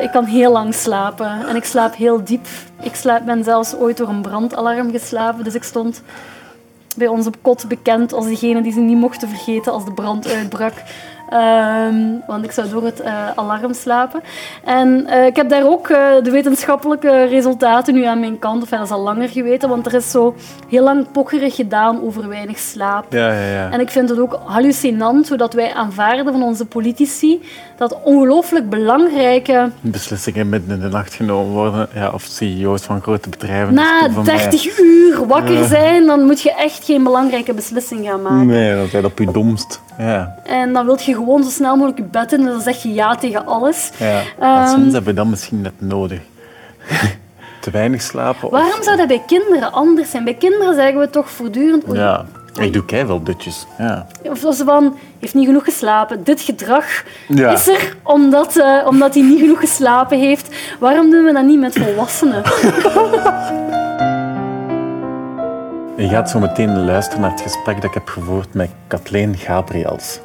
Ik kan heel lang slapen en ik slaap heel diep. Ik slaap, ben zelfs ooit door een brandalarm geslapen, dus ik stond bij ons op kot bekend als degene die ze niet mochten vergeten als de brand uitbrak. Ehm, want ik zou door het uh, alarm slapen. En uh, ik heb daar ook uh, de wetenschappelijke resultaten nu aan mijn kant. Of dat is al langer geweten, want er is zo heel lang pokkerig gedaan over weinig slaap. Ja, ja, ja. En ik vind het ook hallucinant zodat wij aanvaarden van onze politici dat ongelooflijk belangrijke... Beslissingen midden in de nacht genomen worden. Ja, of CEO's van grote bedrijven. Na 30 uur wakker zijn, dan moet je echt geen belangrijke beslissing gaan maken. Nee, dat is op je domst. Ja. En dan wil je gewoon zo snel mogelijk je bed in en dan zeg je ja tegen alles. Ja. Um, soms hebben we dat misschien net nodig. Te weinig slapen. Of... Waarom zou dat bij kinderen anders zijn? Bij kinderen zeggen we toch voortdurend... Oei, ja, ik doe keihard dutjes. Ja. Of ze van, heeft niet genoeg geslapen. Dit gedrag ja. is er omdat, uh, omdat hij niet genoeg geslapen heeft. Waarom doen we dat niet met volwassenen? Je gaat zo meteen luisteren naar het gesprek dat ik heb gevoerd met Kathleen Gabriels.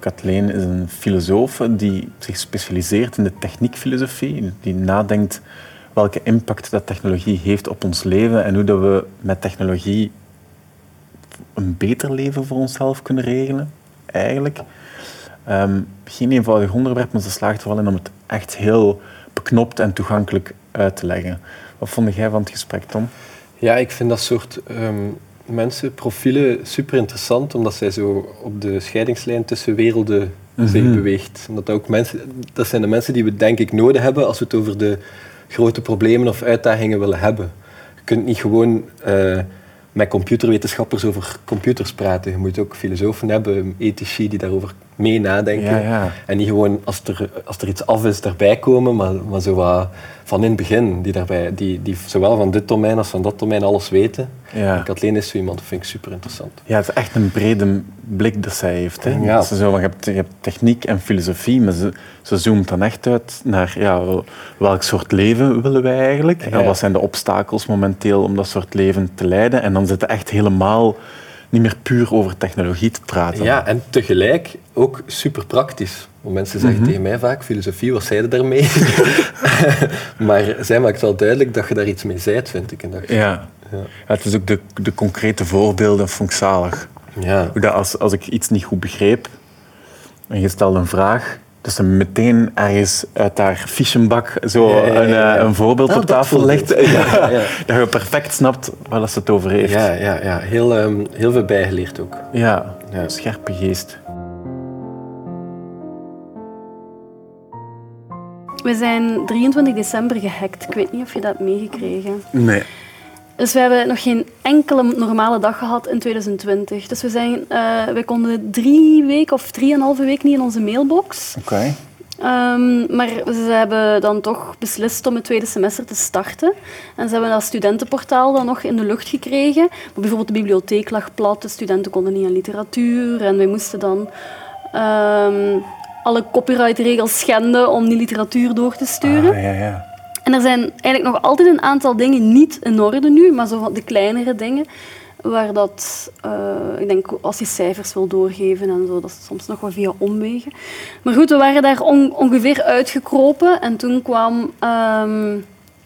Kathleen is een filosoof die zich specialiseert in de techniekfilosofie, die nadenkt welke impact dat technologie heeft op ons leven en hoe dat we met technologie een beter leven voor onszelf kunnen regelen, eigenlijk. Um, geen eenvoudig onderwerp, maar ze slaagt er wel in om het echt heel beknopt en toegankelijk uit te leggen. Wat vond jij van het gesprek, Tom? Ja, ik vind dat soort um, mensen, profielen, super interessant, omdat zij zo op de scheidingslijn tussen werelden mm zich beweegt. Omdat ook mensen, dat zijn de mensen die we denk ik nodig hebben als we het over de grote problemen of uitdagingen willen hebben. Je kunt niet gewoon uh, met computerwetenschappers over computers praten. Je moet ook filosofen hebben, ethici die daarover mee nadenken. Ja, ja. En niet gewoon als er, als er iets af is, daarbij komen, maar, maar zo wat van in het begin. Die, daarbij, die, die zowel van dit domein als van dat domein alles weten. Ja. En Kathleen is zo iemand, dat vind ik super interessant. Ja, het is echt een brede blik dat zij heeft. Hè? Ja. Ze zo, je, hebt, je hebt techniek en filosofie, maar ze, ze zoomt dan echt uit naar ja, welk soort leven willen wij eigenlijk? En wat zijn de obstakels momenteel om dat soort leven te leiden? En dan zit het echt helemaal niet meer puur over technologie te praten. Ja, en tegelijk ook super praktisch. Want mensen zeggen mm -hmm. tegen mij vaak, filosofie, wat zei je daarmee? maar zij maakt wel duidelijk dat je daar iets mee zijt, vind ik. En dat je, ja. ja. Het is ook de, de concrete voorbeelden vond ik zalig. Ja. Dat als, als ik iets niet goed begreep en je stelt een vraag, dus ze meteen ergens uit haar fischenbak zo Ja, ja, ja, ja. Een, een voorbeeld op tafel legt. Ja, Ja. Dat je perfect snapt waar dat ze het over heeft. Ja, ja, ja. Heel, ehm, heel veel bijgeleerd ook. Ja, Ja. scherpe geest. We zijn 23 december gehackt. Ik weet niet of je dat hebt meegekregen. Nee. Dus we hebben nog geen enkele normale dag gehad in 2020. Dus we, zijn, eh, we konden drie weken of drieënhalve week niet in onze mailbox. Oké. Ehm, maar ze hebben dan toch beslist om het tweede semester te starten. En ze hebben dat studentenportaal dan nog in de lucht gekregen. Maar bijvoorbeeld de bibliotheek lag plat, de studenten konden niet aan literatuur. En wij moesten dan ehm, alle copyrightregels schenden om die literatuur door te sturen. Ah, ja, ja. En er zijn eigenlijk nog altijd een aantal dingen niet in orde nu, maar zo van de kleinere dingen. Waar dat, eh, ik denk, als je cijfers wil doorgeven en zo, dat is soms nog wel via omwegen. Maar goed, we waren daar on- ongeveer uitgekropen en toen kwam ehm,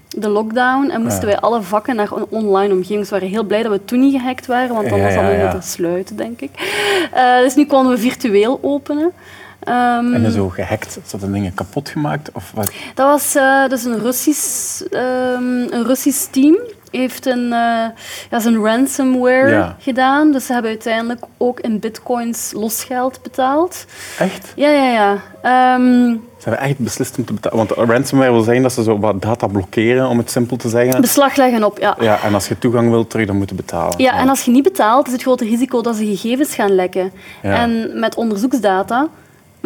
de lockdown en moesten Ja. wij alle vakken naar een online omgeving. Dus we waren heel blij dat we toen niet gehackt waren, want dan was dat ja, ja. sluiten, denk ik. Eh, dus nu konden we virtueel openen. Ehm, En zo gehackt, is dat de dingen kapot gemaakt? Of wat? dat was eh, dus een Russisch, ehm, een Russisch team. Heeft een, eh ja, zijn ransomware Ja. gedaan. Dus ze hebben uiteindelijk ook in bitcoins losgeld betaald. Echt? Ja, ja, ja. Ehm, Ze hebben echt beslist om te betalen. Want ransomware wil zeggen dat ze zo wat data blokkeren, om het simpel te zeggen. beslag leggen op, ja. Ja, en als je toegang wilt, terug dan moeten betalen. Ja, en als je niet betaalt, is het grote risico dat ze gegevens gaan lekken. Ja. En met onderzoeksdata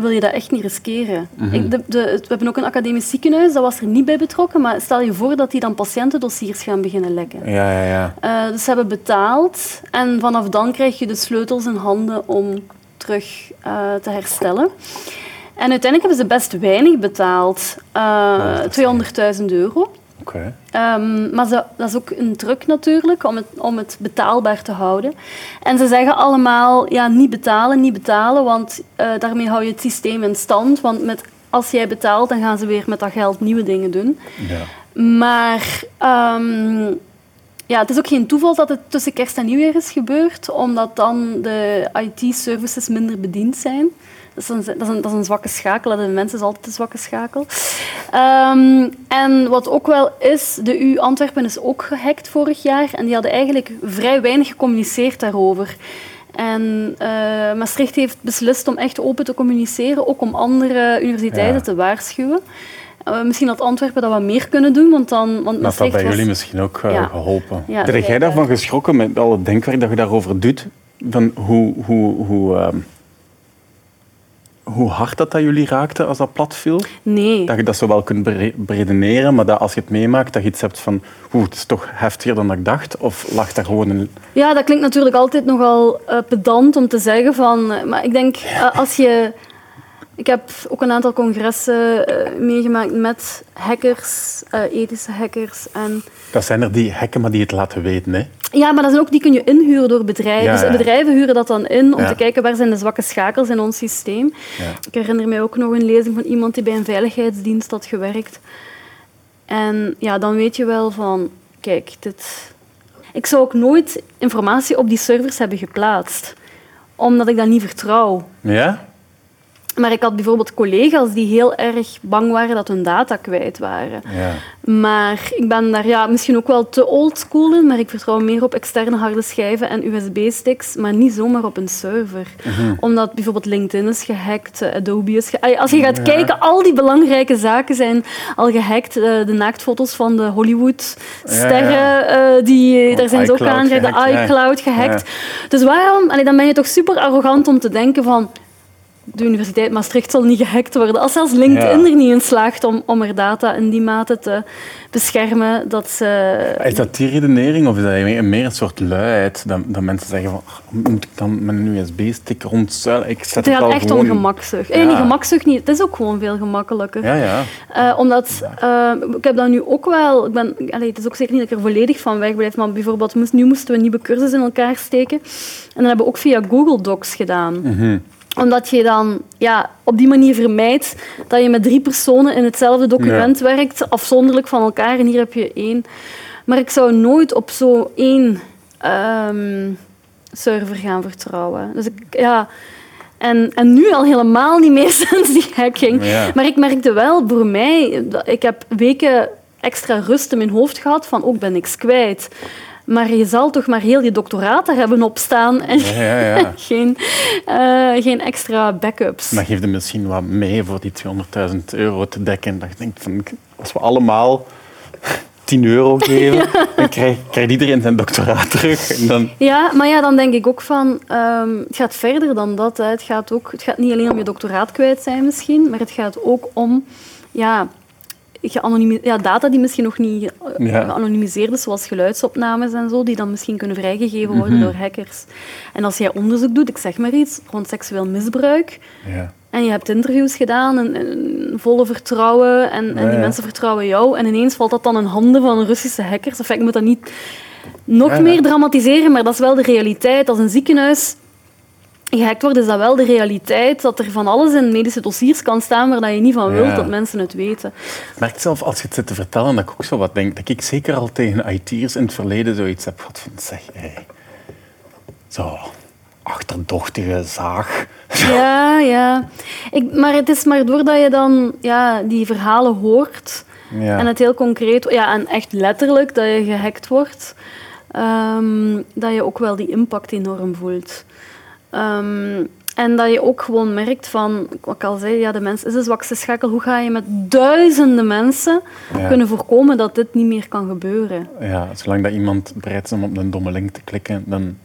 wil je dat echt niet riskeren. Mhm. De, de, we hebben ook een academisch ziekenhuis, dat was er niet bij betrokken, maar stel je voor dat die dan patiëntendossiers gaan beginnen lekken. Ja, ja, ja. Eh, dus ze hebben betaald en vanaf dan krijg je de sleutels in handen om terug eh, te herstellen. En uiteindelijk hebben ze best weinig betaald, Oh, dat is uh, 200.000 euro. Ehm, maar ze, dat is ook een truc natuurlijk om het, om het betaalbaar te houden. En ze zeggen allemaal, ja, niet betalen, niet betalen, want eh, daarmee hou je het systeem in stand. Want met als jij betaalt, dan gaan ze weer met dat geld nieuwe dingen doen. Ja. Maar ehm, ja, het is ook geen toeval dat het tussen kerst en nieuwjaar is gebeurd, omdat dan de IT-services minder bediend zijn. Dat is, een, dat, is een, dat is een zwakke schakel, de mens is altijd een zwakke schakel. Ehm, en wat ook wel is, de U Antwerpen is ook gehackt vorig jaar en die hadden eigenlijk vrij weinig gecommuniceerd daarover. En uh, Maastricht heeft beslist om echt open te communiceren, ook om andere universiteiten Ja. te waarschuwen. Uh, misschien had Antwerpen dat wat meer kunnen doen, want dan... Want Dat had bij was- jullie misschien ook eh, Ja. geholpen. Ja, Heb jij daarvan geschrokken met al het denkwerk dat je daarover doet? Van hoe, hoe, hoe, ehm, hoe hard dat, dat jullie raakte als dat plat viel? Nee. Dat je dat zo wel kunt bere- beredeneren, maar dat als je het meemaakt, dat je iets hebt van oeh, het is toch heftiger dan ik dacht? Of lag daar gewoon een... Ja, dat klinkt natuurlijk altijd nogal eh, pedant om te zeggen van... Maar ik denk, eh, als je... Ik heb ook een aantal congressen eh, meegemaakt met hackers, ethische hackers. En Dat zijn er die hacken, maar die het laten weten. Hè? ja, maar dat zijn ook, die kun je inhuren door bedrijven. Ja, Dus bedrijven huren dat dan in om Ja. te kijken waar zijn de zwakke schakels in ons systeem. Ja. Ik herinner mij ook nog een lezing van iemand die bij een veiligheidsdienst had gewerkt. En ja, dan weet je wel van, kijk, dit... Ik zou ook nooit informatie op die servers hebben geplaatst, omdat ik dat niet vertrouw. Ja? Maar ik had bijvoorbeeld collega's die heel erg bang waren dat hun data kwijt waren. Ja. Maar ik ben daar ja, misschien ook wel te oldschool in, maar ik vertrouw meer op externe harde schijven en USB-sticks, maar niet zomaar op een server. Omdat bijvoorbeeld LinkedIn is gehackt, eh, Adobe is gehackt. Als je gaat kijken, al die belangrijke zaken zijn al gehackt. Eh, de naaktfoto's van de Hollywood-sterren, eh, die, daar zijn ze ook aan de iCloud gehackt. Dus waarom? Allee, dan ben je toch super arrogant om te denken van de Universiteit Maastricht zal niet gehackt worden. Als zelfs LinkedIn Ja. er niet in slaagt om, om er data in die mate te beschermen, dat ze... Is dat die redenering of is dat meer een soort luiheid? Dat, dat mensen zeggen van, "Ach, moet ik dan met een USB-stick rondzuilen? Ik zet Het het wel echt gewoon om in- gemakzucht. Eh, Ja. niet gemakzucht niet, het is ook gewoon veel gemakkelijker. Ja, ja. Eh, omdat, eh, ik heb dat nu ook wel... Ik ben, allee, het is ook zeker niet dat ik er volledig van wegblijf, maar bijvoorbeeld nu moesten we een nieuwe cursus in elkaar steken. En dat hebben we ook via Google Docs gedaan. Mhm. Omdat je dan ja, op die manier vermijdt dat je met drie personen in hetzelfde document werkt, afzonderlijk van elkaar. En hier heb je één. Maar ik zou nooit op zo één ehm, server gaan vertrouwen. Dus ik, ja... En, en nu al helemaal niet meer sinds die hacking. Ja. Maar ik merkte wel, voor mij, dat- ik heb weken extra rust in mijn hoofd gehad van ook ben niks kwijt. Maar je zal toch maar heel je doctoraat daar hebben opstaan en Ja, ja, ja. geen, eh, geen extra backups. Maar geef er misschien wat mee voor die 200.000 euro te dekken. Dat je denkt van, als we allemaal 10 euro geven, dan krijgt krijgt iedereen zijn doctoraat terug. En dan, Ja, maar ja, dan denk ik ook van, ehm, het gaat verder dan dat. Hè. Het, gaat ook, het gaat niet alleen om je doctoraat kwijt zijn misschien, maar het gaat ook om ja, ja, data die misschien nog niet eh, Ja. geanonimiseerd is, zoals geluidsopnames en zo, die dan misschien kunnen vrijgegeven worden door hackers. En als jij onderzoek doet, ik zeg maar iets, rond seksueel misbruik, ja. en je hebt interviews gedaan, en, en volle vertrouwen, en, die ja. mensen vertrouwen jou, en ineens valt dat dan in handen van Russische hackers. Enfin, ik moet dat niet nog meer dramatiseren, maar dat is wel de realiteit. Als een ziekenhuis gehackt wordt, is dat wel de realiteit, dat er van alles in medische dossiers kan staan waar dat je niet van wilt Ja. dat mensen het weten. Ik merk zelf als je het zit te vertellen dat ik ook zo wat denk. Dat ik zeker al tegen IT'ers in het verleden zoiets heb gehad van zeg, hé, zo achterdochtige zaag. Ja, ja. Ik, maar het is maar doordat je dan ja, die verhalen hoort Ja. en het heel concreet, ja, en echt letterlijk dat je gehackt wordt, ehm, dat je ook wel die impact enorm voelt. Ehm, en dat je ook gewoon merkt van, wat ik al zei, ja, de mens is een zwakste schakel. Hoe ga je met duizenden mensen Ja. kunnen voorkomen dat dit niet meer kan gebeuren? Ja, zolang dat iemand bereid is om op een domme link te klikken, dan...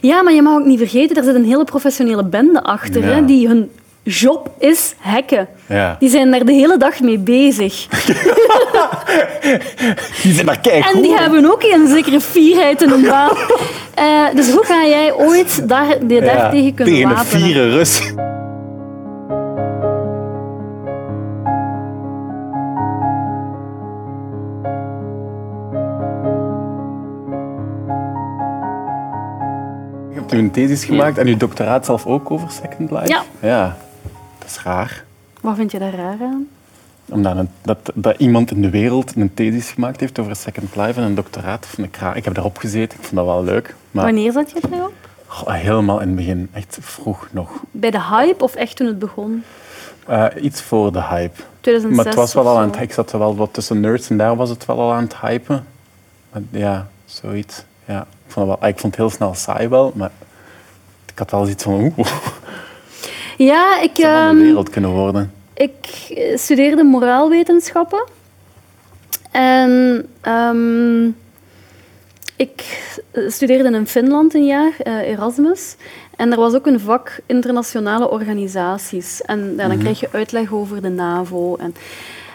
Ja, maar je mag ook niet vergeten, er zit een hele professionele bende achter, Ja. hè, die hun job is hacken. Ja. Die zijn daar de hele dag mee bezig. Die zijn daar kijk En die hebben ook een zekere fierheid in hun baan. Eh, dus hoe ga jij ooit daar, die daartegen kunnen Tegen een wapenen? vieren Rus. Je hebt een thesis gemaakt en uw doctoraat zelf ook over Second Life? Ja. Ja, dat is raar. Wat vind je daar raar aan? Omdat een- dat, dat iemand in de wereld een thesis gemaakt heeft over Second Life en een doctoraat of een kra. Ik heb daarop gezeten, ik vond dat wel leuk. Maar Wanneer zat je erop? goh, helemaal in het begin, echt vroeg nog. Bij de hype of echt toen het begon? Eh, iets voor de hype. 2006 Maar het was wel al aan het, ik zat er wel wat tussen nerds en daar was het wel al aan het hypen. Maar ja, zoiets. Ja, ik, vond het wel, ik vond het heel snel saai wel, maar ik had wel iets van, oeh, Ja, ik, zou wel ehm, wereld kunnen worden. ik eh, studeerde moraalwetenschappen. En ehm, ik studeerde in Finland een jaar, eh, Erasmus. En er was ook een vak internationale organisaties. En ja, dan krijg je uitleg over de NAVO. En...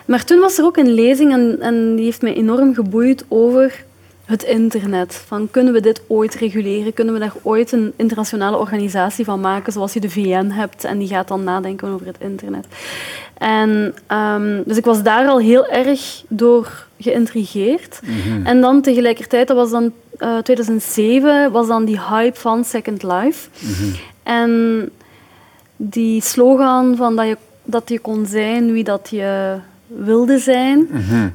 Maar toen was er ook een lezing en, en die heeft mij enorm geboeid over het internet. Van, kunnen we dit ooit reguleren? Kunnen we daar ooit een internationale organisatie van maken, zoals je de VN hebt en die gaat dan nadenken over het internet? En, ehm, dus ik was daar al heel erg door geïntrigeerd. En dan tegelijkertijd, dat was dan eh, 2007, was dan die hype van Second Life. En die slogan van dat je, dat je kon zijn wie dat je wilde zijn, Mhm.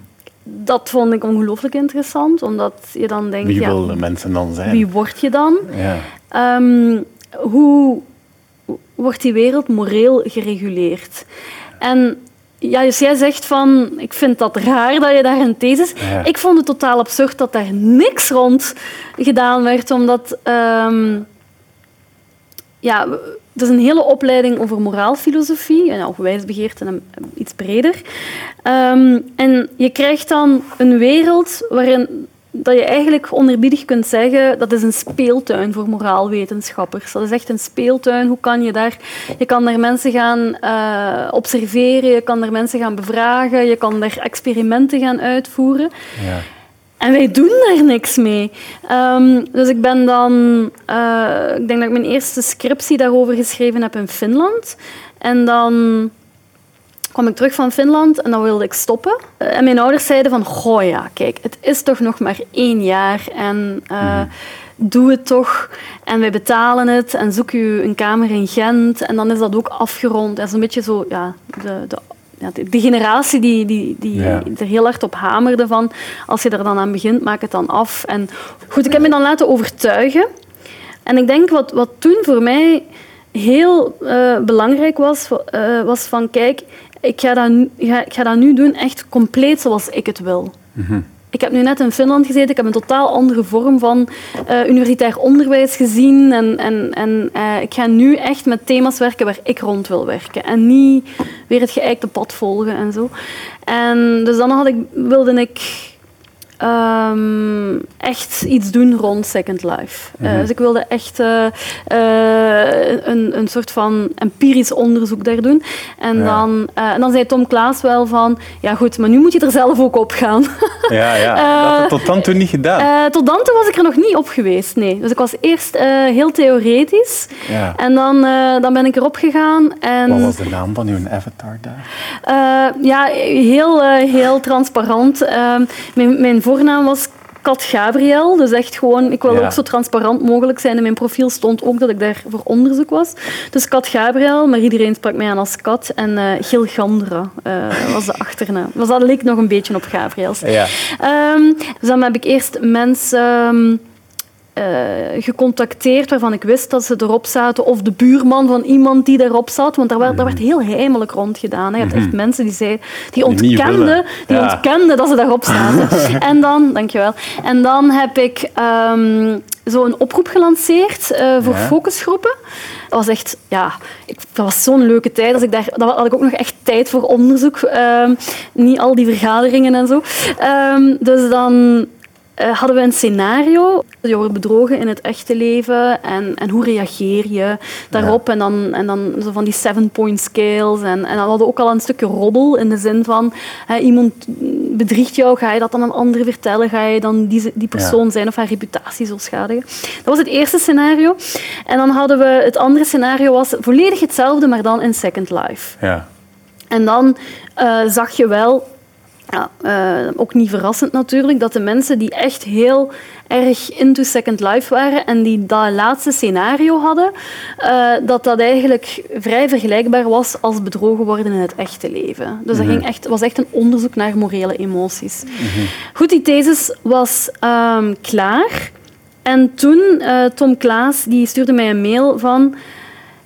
Dat vond ik ongelooflijk interessant, omdat je dan denkt, Wie ja, willen mensen dan zijn? wie word je dan? Ja. Ehm, hoe wordt die wereld moreel gereguleerd? En ja, dus jij zegt van, ik vind dat raar dat je daar een thesis... Ja. Ik vond het totaal absurd dat daar niks rond gedaan werd, omdat... ehm, ja, het is een hele opleiding over moraalfilosofie, en of wijsbegeerte en iets breder. Ehm, en je krijgt dan een wereld waarin dat je eigenlijk onerbiedig kunt zeggen dat is een speeltuin voor moraalwetenschappers. Dat is echt een speeltuin. Hoe kan je daar... Je kan daar mensen gaan eh, observeren, je kan daar mensen gaan bevragen, je kan daar experimenten gaan uitvoeren. Ja. En wij doen daar niks mee. Ehm, dus ik ben dan... eh, ik denk dat ik mijn eerste scriptie daarover geschreven heb in Finland. En dan kwam ik terug van Finland en dan wilde ik stoppen. Eh, en mijn ouders zeiden van, goh ja, kijk, het is toch nog maar één jaar en eh, doe het toch. En wij betalen het en zoek u een kamer in Gent en dan is dat ook afgerond. Dat is een beetje zo, ja, de, de, ja, de, generatie die, die, die Ja. er heel hard op hamerde van, als je er dan aan begint, maak het dan af. En goed, ik heb me dan laten overtuigen. En ik denk wat, wat toen voor mij heel eh, belangrijk was, eh, was van kijk, ik ga, dat ga, ik ga dat nu doen echt compleet zoals ik het wil. Ik heb nu net in Finland gezeten, ik heb een totaal andere vorm van eh, universitair onderwijs gezien. En, en, en eh, ik ga nu echt met thema's werken waar ik rond wil werken. En niet weer het geëikte pad volgen en zo. En dus dan had ik, wilde ik ehm, echt iets doen rond Second Life. Eh, dus ik wilde echt eh, eh, een, een soort van empirisch onderzoek daar doen. En, Ja. dan, en dan zei Tom Klaas wel van, ja goed, maar nu moet je er zelf ook op gaan. Ja, ja. dat had tot dan toe niet gedaan. Tot dan toe was ik er nog niet op geweest, nee. Dus ik was eerst heel theoretisch. ja. En dan, dan ben ik erop gegaan. En, Wat was de naam van uw avatar daar? Ja, heel, heel transparant. Ehm, mijn, mijn voornaam was Kat Gabriel. Dus echt gewoon, ik Ja. ook zo transparant mogelijk zijn. In mijn profiel stond ook dat ik daar voor onderzoek was. Dus Kat Gabriel, maar iedereen sprak mij aan als Kat. En eh Gil Gandra eh, was de achternaam. Dus dat leek nog een beetje op Gabriels. Ja. Ehm, dus dan heb ik eerst mensen ehm, eh, gecontacteerd waarvan ik wist dat ze erop zaten. Of de buurman van iemand die daarop zat. Want daar werd, daar werd heel heimelijk rond gedaan. Je hebt echt mensen die, zei, die Mhm. Ontkenden, die Ja. ontkenden dat ze daarop zaten. en dan, dankjewel. En dan heb ik ehm, zo een oproep gelanceerd eh, voor Ja. focusgroepen. Dat was echt, ja, ik, dat was zo'n leuke tijd. Dus ik daar, dat had ik ook nog echt tijd voor onderzoek. Ehm, niet al die vergaderingen en zo. Ehm, dus dan eh, hadden we een scenario. Je wordt bedrogen in het echte leven en, en hoe reageer je daarop? En dan, en dan zo van die seven-point scales. En, en dan hadden we ook al een stukje roddel in de zin van hè, iemand bedriegt jou, ga je dat dan aan anderen vertellen? Ga je dan die, die persoon zijn of haar reputatie zo schadigen? Dat was het eerste scenario. En dan hadden we het andere scenario was volledig hetzelfde, maar dan in Second Life. Ja. En dan eh, zag je wel ja, uh, ook niet verrassend natuurlijk, dat de mensen die echt heel erg into Second Life waren en die dat laatste scenario hadden, uh, dat dat eigenlijk vrij vergelijkbaar was als bedrogen worden in het echte leven. Dus dat ging echt, was echt een onderzoek naar morele emoties. Goed, die thesis was um, klaar. En toen, uh, Tom Klaas, die stuurde mij een mail van...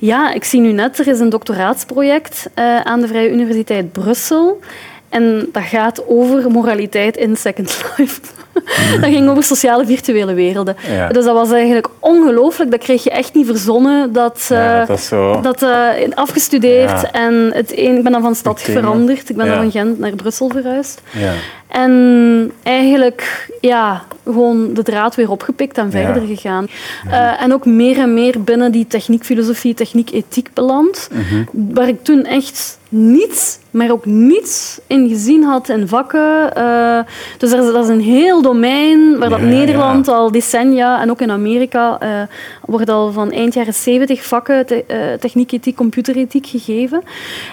Ja, ik zie nu net, er is een doctoraatsproject aan de Vrije Universiteit Brussel. En dat gaat over moraliteit in Second Life. dat ging over sociale virtuele werelden. Dus dat was eigenlijk ongelooflijk. Dat kreeg je echt niet verzonnen. Dat, uh, dat, zo... dat uh, afgestudeerd ja. en het een, ik ben dan van stad veranderd. Ik ben dan van Gent naar Brussel verhuisd. En eigenlijk ja, gewoon de draad weer opgepikt en verder gegaan. Uh, en ook meer en meer binnen die techniekfilosofie, techniek-ethiek beland. Mhm. Waar ik toen echt niets, maar ook niets in gezien had in vakken. Uh, dus er is, dat is een heel domein waar dat Nederland ja. al decennia en ook in Amerika uh, wordt al van eind jaren 70 vakken te, uh, techniek, ethiek, computerethiek gegeven.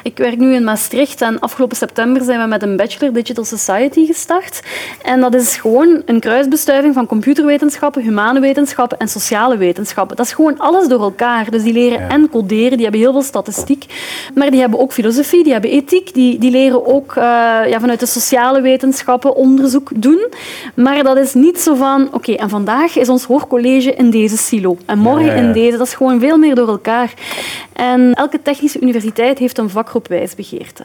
Ik werk nu in Maastricht en afgelopen september zijn we met een Bachelor Digital Society gestart. En dat is gewoon een kruisbestuiving van computerwetenschappen, humane wetenschappen en sociale wetenschappen. Dat is gewoon alles door elkaar. Dus die leren ja. en coderen, die hebben heel veel statistiek, maar die hebben ook filosofie, die hebben ethiek, die, die leren ook uh, ja, vanuit de sociale wetenschappen onderzoek doen. Maar dat is niet zo van, oké, okay, en vandaag is ons hoorcollege in deze silo en morgen ja, ja, in deze. Dat is gewoon veel meer door elkaar. En elke technische universiteit heeft een vakgroep wijsbegeerte.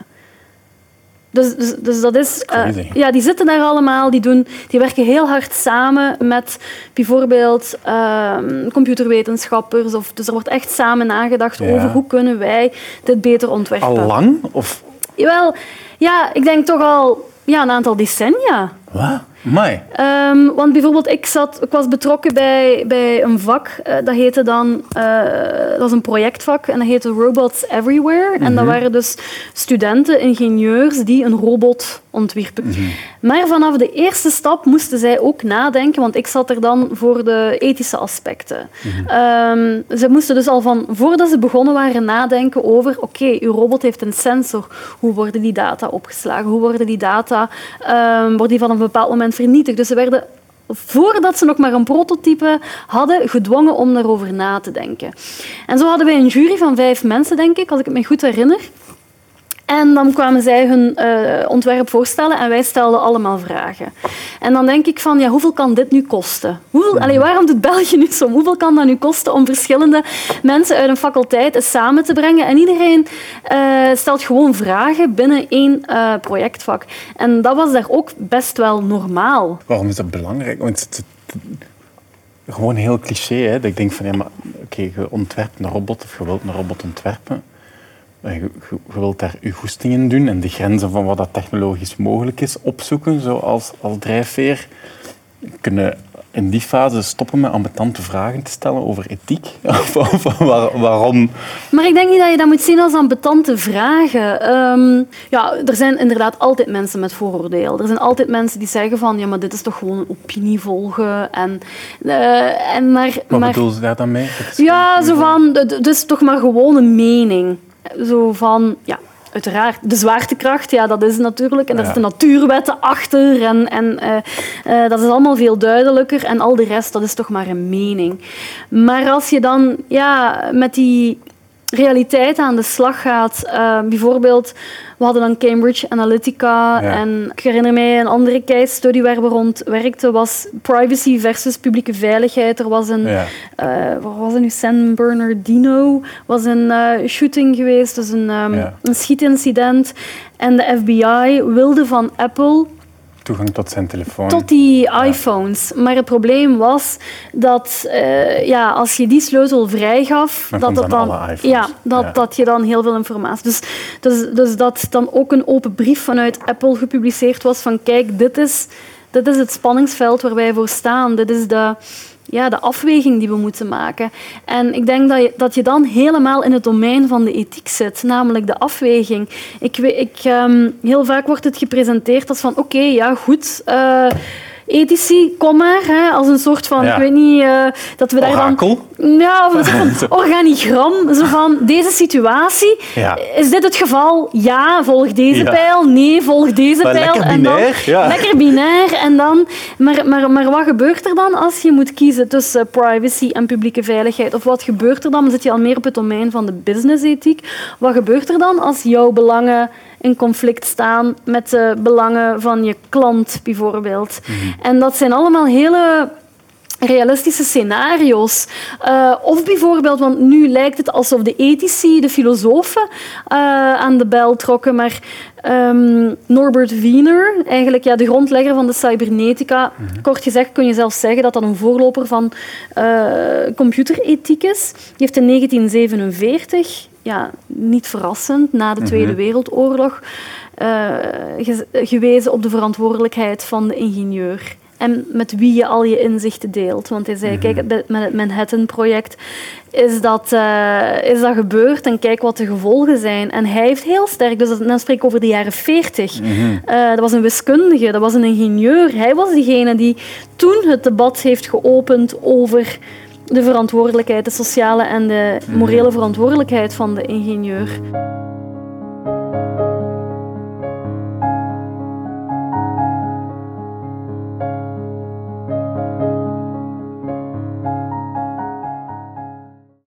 Dus, dus, dus, dat is... Uh, ja, die zitten daar allemaal, die, doen, die werken heel hard samen met bijvoorbeeld uh, computerwetenschappers. Of, dus er wordt echt samen nagedacht ja. over hoe kunnen wij dit beter ontwerpen. Al lang? Of? Wel, ja, ik denk toch al ja, een aantal decennia. Wat? Mai. Um, want bijvoorbeeld, ik, zat, ik was betrokken bij, bij een vak, uh, dat heette dan, uh, dat was een projectvak, en dat heette Robots Everywhere. Mm -hmm. En dat waren dus studenten, ingenieurs, die een robot ontwierpen. Mm -hmm. Maar vanaf de eerste stap moesten zij ook nadenken, want ik zat er dan voor de ethische aspecten. Mm -hmm. um, ze moesten dus al van, voordat ze begonnen waren, nadenken over, oké, okay, uw robot heeft een sensor, hoe worden die data opgeslagen, hoe worden die data, um, worden die van een bepaald moment vernietigd. Dus ze werden voordat ze nog maar een prototype hadden, gedwongen om daarover na te denken. En zo hadden wij een jury van vijf mensen, denk ik, als ik het me goed herinner. En dan kwamen zij hun uh, ontwerp voorstellen en wij stelden allemaal vragen. En dan denk ik van, ja, hoeveel kan dit nu kosten? Hoeveel, allee, waarom doet België nu zo? Hoeveel kan dat nu kosten om verschillende mensen uit een faculteit samen te brengen? En iedereen uh, stelt gewoon vragen binnen één uh, projectvak. En dat was daar ook best wel normaal. Waarom is dat belangrijk? Want het, gewoon heel cliché, hè? Dat ik denk van, ja, maar oké, okay, je ontwerpt een robot of je wilt een robot ontwerpen. Je, wilt daar je goestingen doen en de grenzen van wat dat technologisch mogelijk is opzoeken, zoals als drijfveer. Kunnen in die fase stoppen met ambetante vragen te stellen over ethiek? Of, of waar, waarom? Maar ik denk niet dat je dat moet zien als ambetante vragen. Um, ja, er zijn inderdaad altijd mensen met vooroordeel. Er zijn altijd mensen die zeggen van, ja, maar dit is toch gewoon een opinie volgen. En, uh, en maar, Wat maar, bedoel je daar dan mee? Ja, zo van, dus toch maar gewoon een mening zo van, ja, uiteraard, de zwaartekracht, ja, dat is natuurlijk. En daar ja. zitten natuurwetten achter. En, en uh, uh, dat is allemaal veel duidelijker. En al de rest, dat is toch maar een mening. Maar als je dan ja, met die realiteit aan de slag gaat. Uh, bijvoorbeeld, we hadden dan Cambridge Analytica. Ja. En ik herinner mij een andere case study waar we rond werkten, was privacy versus publieke veiligheid. Er was een, ja. uh, wat was het nu, San Bernardino, was een uh, shooting geweest, dus een, um, ja. een schietincident. En de FBI wilde van Apple toegang tot zijn telefoon. Tot die iPhones. Maar het probleem was dat uh, ja, als je die sleutel vrijgaf, dan dat, dat, dan, ja, dat, ja. dat je dan heel veel informatie. Dus, dus, dus dat dan ook een open brief vanuit Apple gepubliceerd was van kijk, dit is, dit is het spanningsveld waar wij voor staan. Dit is de ja, de afweging die we moeten maken. En ik denk dat je, dat je dan helemaal in het domein van de ethiek zit, namelijk de afweging. Ik, ik, um, heel vaak wordt het gepresenteerd als van oké, ja goed, uh, ethici, kom maar, hè, als een soort van, Ja. ik weet niet, eh, dat we daar dan... Ja, of een soort van organigram, zo van deze situatie. Ja. Is dit het geval? Ja, volg deze Ja. pijl. Nee, volg deze Maar pijl. lekker en dan, binair, ja. Lekker binair. En dan, maar, maar, maar wat gebeurt er dan als je moet kiezen tussen privacy en publieke veiligheid? Of wat gebeurt er dan? Dan zit je al meer op het domein van de businessethiek. Wat gebeurt er dan als jouw belangen in conflict staan met de belangen van je klant, bijvoorbeeld? En dat zijn allemaal hele realistische scenario's. Eh, of bijvoorbeeld, want nu lijkt het alsof de ethici, de filosofen, eh, aan de bel trokken, maar ehm, Norbert Wiener, eigenlijk ja, de grondlegger van de cybernetica, kort gezegd kun je zelfs zeggen dat dat een voorloper van eh, computerethiek is. Die heeft in 1947, ja, niet verrassend, na de Tweede Wereldoorlog, eh, ge- gewezen op de verantwoordelijkheid van de ingenieur en met wie je al je inzichten deelt. Want hij zei, kijk, met met het Manhattan-project is dat, eh, is dat gebeurd en kijk wat de gevolgen zijn. En hij heeft heel sterk, dus dan spreek ik over de jaren 40. Eh, dat was een wiskundige, dat was een ingenieur. Hij was degene die toen het debat heeft geopend over de verantwoordelijkheid, de sociale en de morele verantwoordelijkheid van de ingenieur.